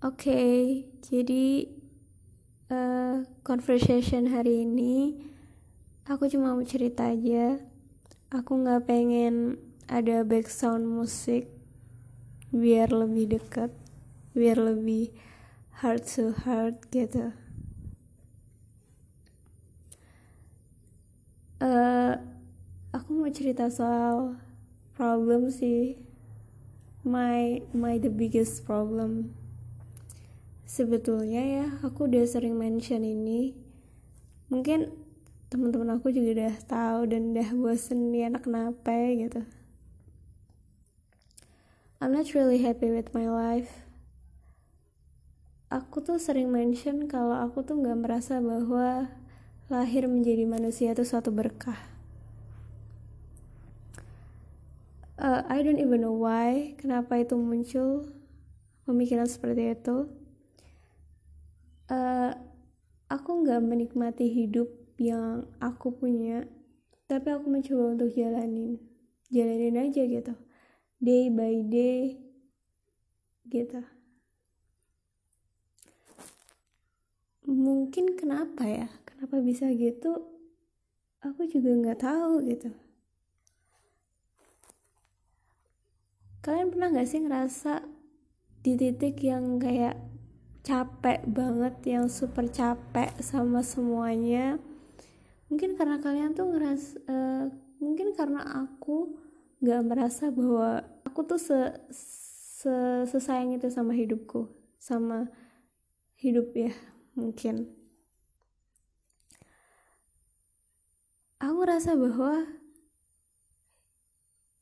Oke, jadi uh, conversation hari ini aku cuma mau cerita aja. Aku nggak pengen ada background musik biar lebih dekat, biar lebih heart to heart gitu. Uh, aku mau cerita soal problem sih. My my the biggest problem sebetulnya ya aku udah sering mention ini. Mungkin teman-teman aku juga udah tahu dan udah bosen nih anak kenapa gitu. I'm not really happy with my life. Aku tuh sering mention kalau aku tuh nggak merasa bahwa lahir menjadi manusia itu suatu berkah. Uh, I don't even know why kenapa itu muncul pemikiran seperti itu uh, aku nggak menikmati hidup yang aku punya tapi aku mencoba untuk jalanin. Jalanin aja gitu. Day by day gitu. Mungkin kenapa ya? Kenapa bisa gitu? Aku juga nggak tahu gitu. Kalian pernah nggak sih ngerasa di titik yang kayak capek banget yang super capek sama semuanya. Mungkin karena kalian tuh ngeras uh, mungkin karena aku nggak merasa bahwa aku tuh se, se sesayang itu sama hidupku sama hidup ya mungkin. Aku ngerasa bahwa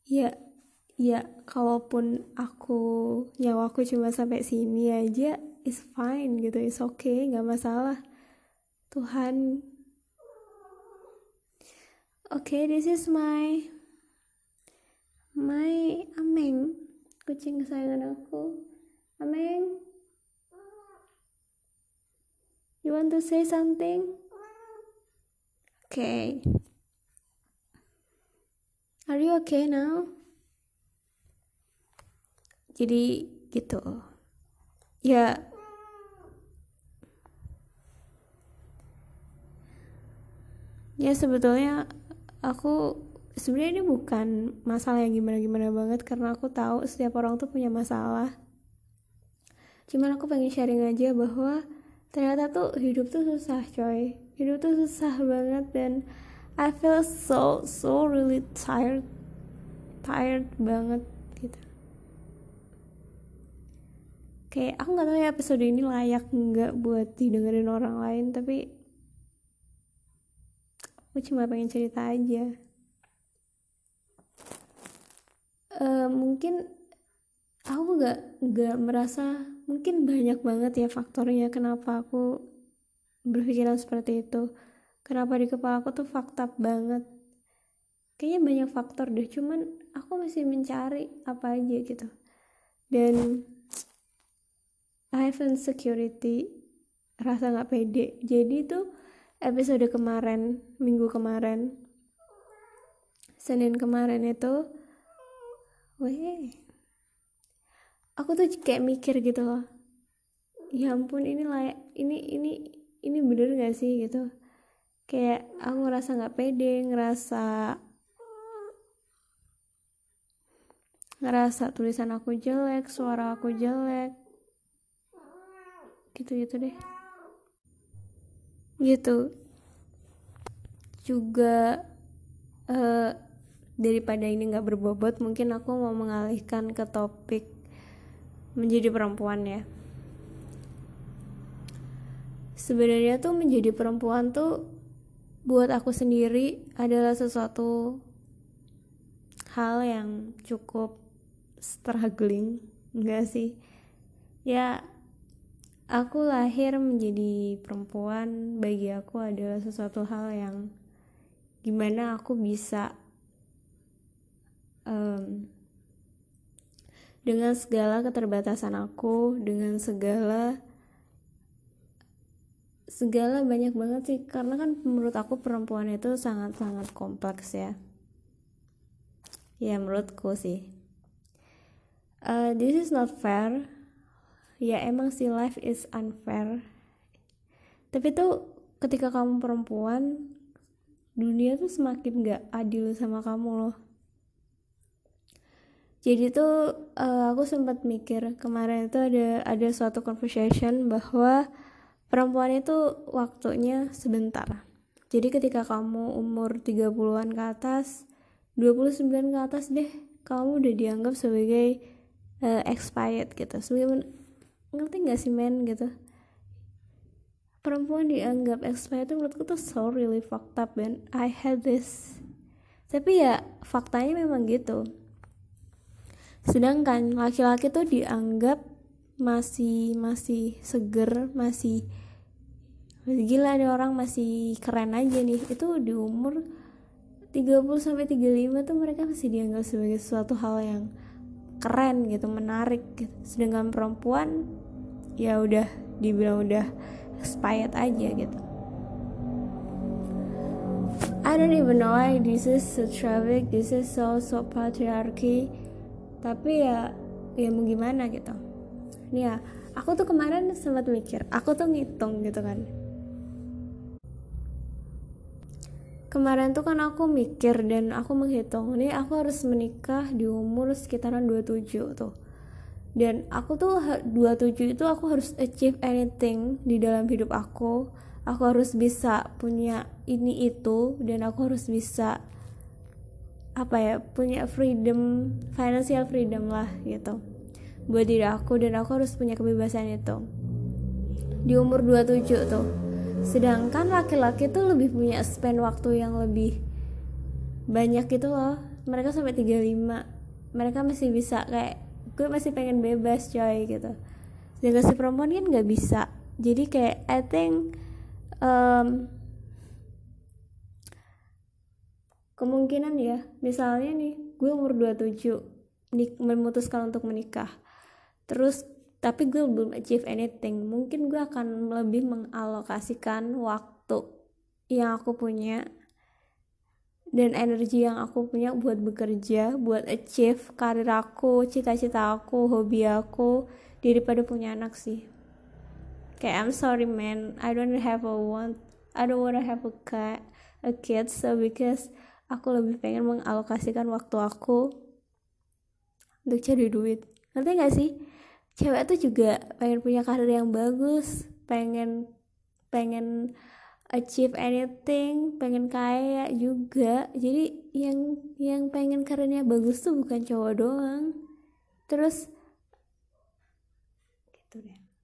ya ya kalaupun aku nyawaku cuma sampai sini aja is fine gitu is okay nggak masalah. Tuhan. Oke okay, this is my my ameng. Kucing kesayangan aku. Ameng. You want to say something? Okay. Are you okay now jadi gitu. Ya. Ya sebetulnya aku sebenarnya ini bukan masalah yang gimana gimana banget karena aku tahu setiap orang tuh punya masalah. Cuman aku pengen sharing aja bahwa ternyata tuh hidup tuh susah coy. Hidup tuh susah banget dan I feel so so really tired tired banget gitu kayak aku nggak tahu ya episode ini layak nggak buat didengerin orang lain tapi aku cuma pengen cerita aja. Uh, mungkin aku gak gak merasa mungkin banyak banget ya faktornya kenapa aku berpikiran seperti itu. Kenapa di kepala aku tuh fakta banget. Kayaknya banyak faktor deh cuman aku masih mencari apa aja gitu. Dan I have insecurity. Rasa nggak pede. Jadi tuh episode kemarin minggu kemarin Senin kemarin itu weh. Aku tuh kayak mikir gitu loh. Ya ampun ini layak ini ini ini bener gak sih gitu? Kayak aku ngerasa nggak pede ngerasa ngerasa tulisan aku jelek suara aku jelek gitu gitu deh. Gitu. Juga uh, daripada ini nggak berbobot mungkin aku mau mengalihkan ke topik menjadi perempuan ya. Sebenarnya tuh menjadi perempuan tuh buat aku sendiri adalah sesuatu hal yang cukup struggling enggak sih? Ya aku lahir menjadi perempuan bagi aku adalah sesuatu hal yang gimana aku bisa um, dengan segala keterbatasan aku dengan segala segala banyak banget sih. Karena kan menurut aku perempuan itu sangat-sangat kompleks ya. Ya menurutku sih. Uh, this is not fair ya emang sih life is unfair. Tapi tuh ketika kamu perempuan dunia tuh semakin gak adil sama kamu loh. Jadi tuh uh, aku sempat mikir kemarin itu ada ada suatu conversation bahwa perempuan itu waktunya sebentar. Jadi ketika kamu umur 30-an ke atas 29 ke atas deh kamu udah dianggap sebagai uh, expired gitu. Sebagai ngerti gak sih men gitu? Perempuan dianggap expired itu menurutku tuh so really fucked up man I had this. Tapi ya faktanya memang gitu. Sedangkan laki-laki tuh dianggap masih masih seger masih gila ada orang masih keren aja nih. Itu di umur 30 sampai 35 tuh mereka masih dianggap sebagai suatu hal yang keren gitu menarik gitu. sedangkan perempuan ya udah dibilang udah expired aja gitu. I don't even know why this is so traffic this is so so patriarchy. Tapi ya ya mau gimana gitu. Ini ya aku tuh kemarin sempat mikir aku tuh ngitung gitu kan kemarin tuh kan aku mikir dan aku menghitung ini aku harus menikah di umur sekitaran 27 tuh. Dan aku tuh 27 itu aku harus achieve anything di dalam hidup aku. Aku harus bisa punya ini itu dan aku harus bisa apa ya punya freedom financial freedom lah gitu buat diri aku dan aku harus punya kebebasan itu. Di umur 27 tuh sedangkan laki-laki tuh lebih punya spend waktu yang lebih banyak gitu loh. Mereka sampai 35 mereka masih bisa kayak gue masih pengen bebas coy gitu. Sedangkan si perempuan kan nggak bisa. Jadi kayak I think um, kemungkinan ya misalnya nih gue umur 27 nih memutuskan untuk menikah. Terus tapi gue belum achieve anything. Mungkin gue akan lebih mengalokasikan waktu yang aku punya dan energi yang aku punya buat bekerja buat achieve karir aku cita-cita aku hobi aku daripada punya anak sih. Kayak I'm sorry man. I don't have a want I don't wanna have a cat a kid. So because aku lebih pengen mengalokasikan waktu aku untuk cari duit. Ngerti gak sih cewek tuh juga pengen punya karir yang bagus pengen pengen achieve anything pengen kaya juga. Jadi yang yang pengen karirnya bagus tuh bukan cowok doang. Terus gitu deh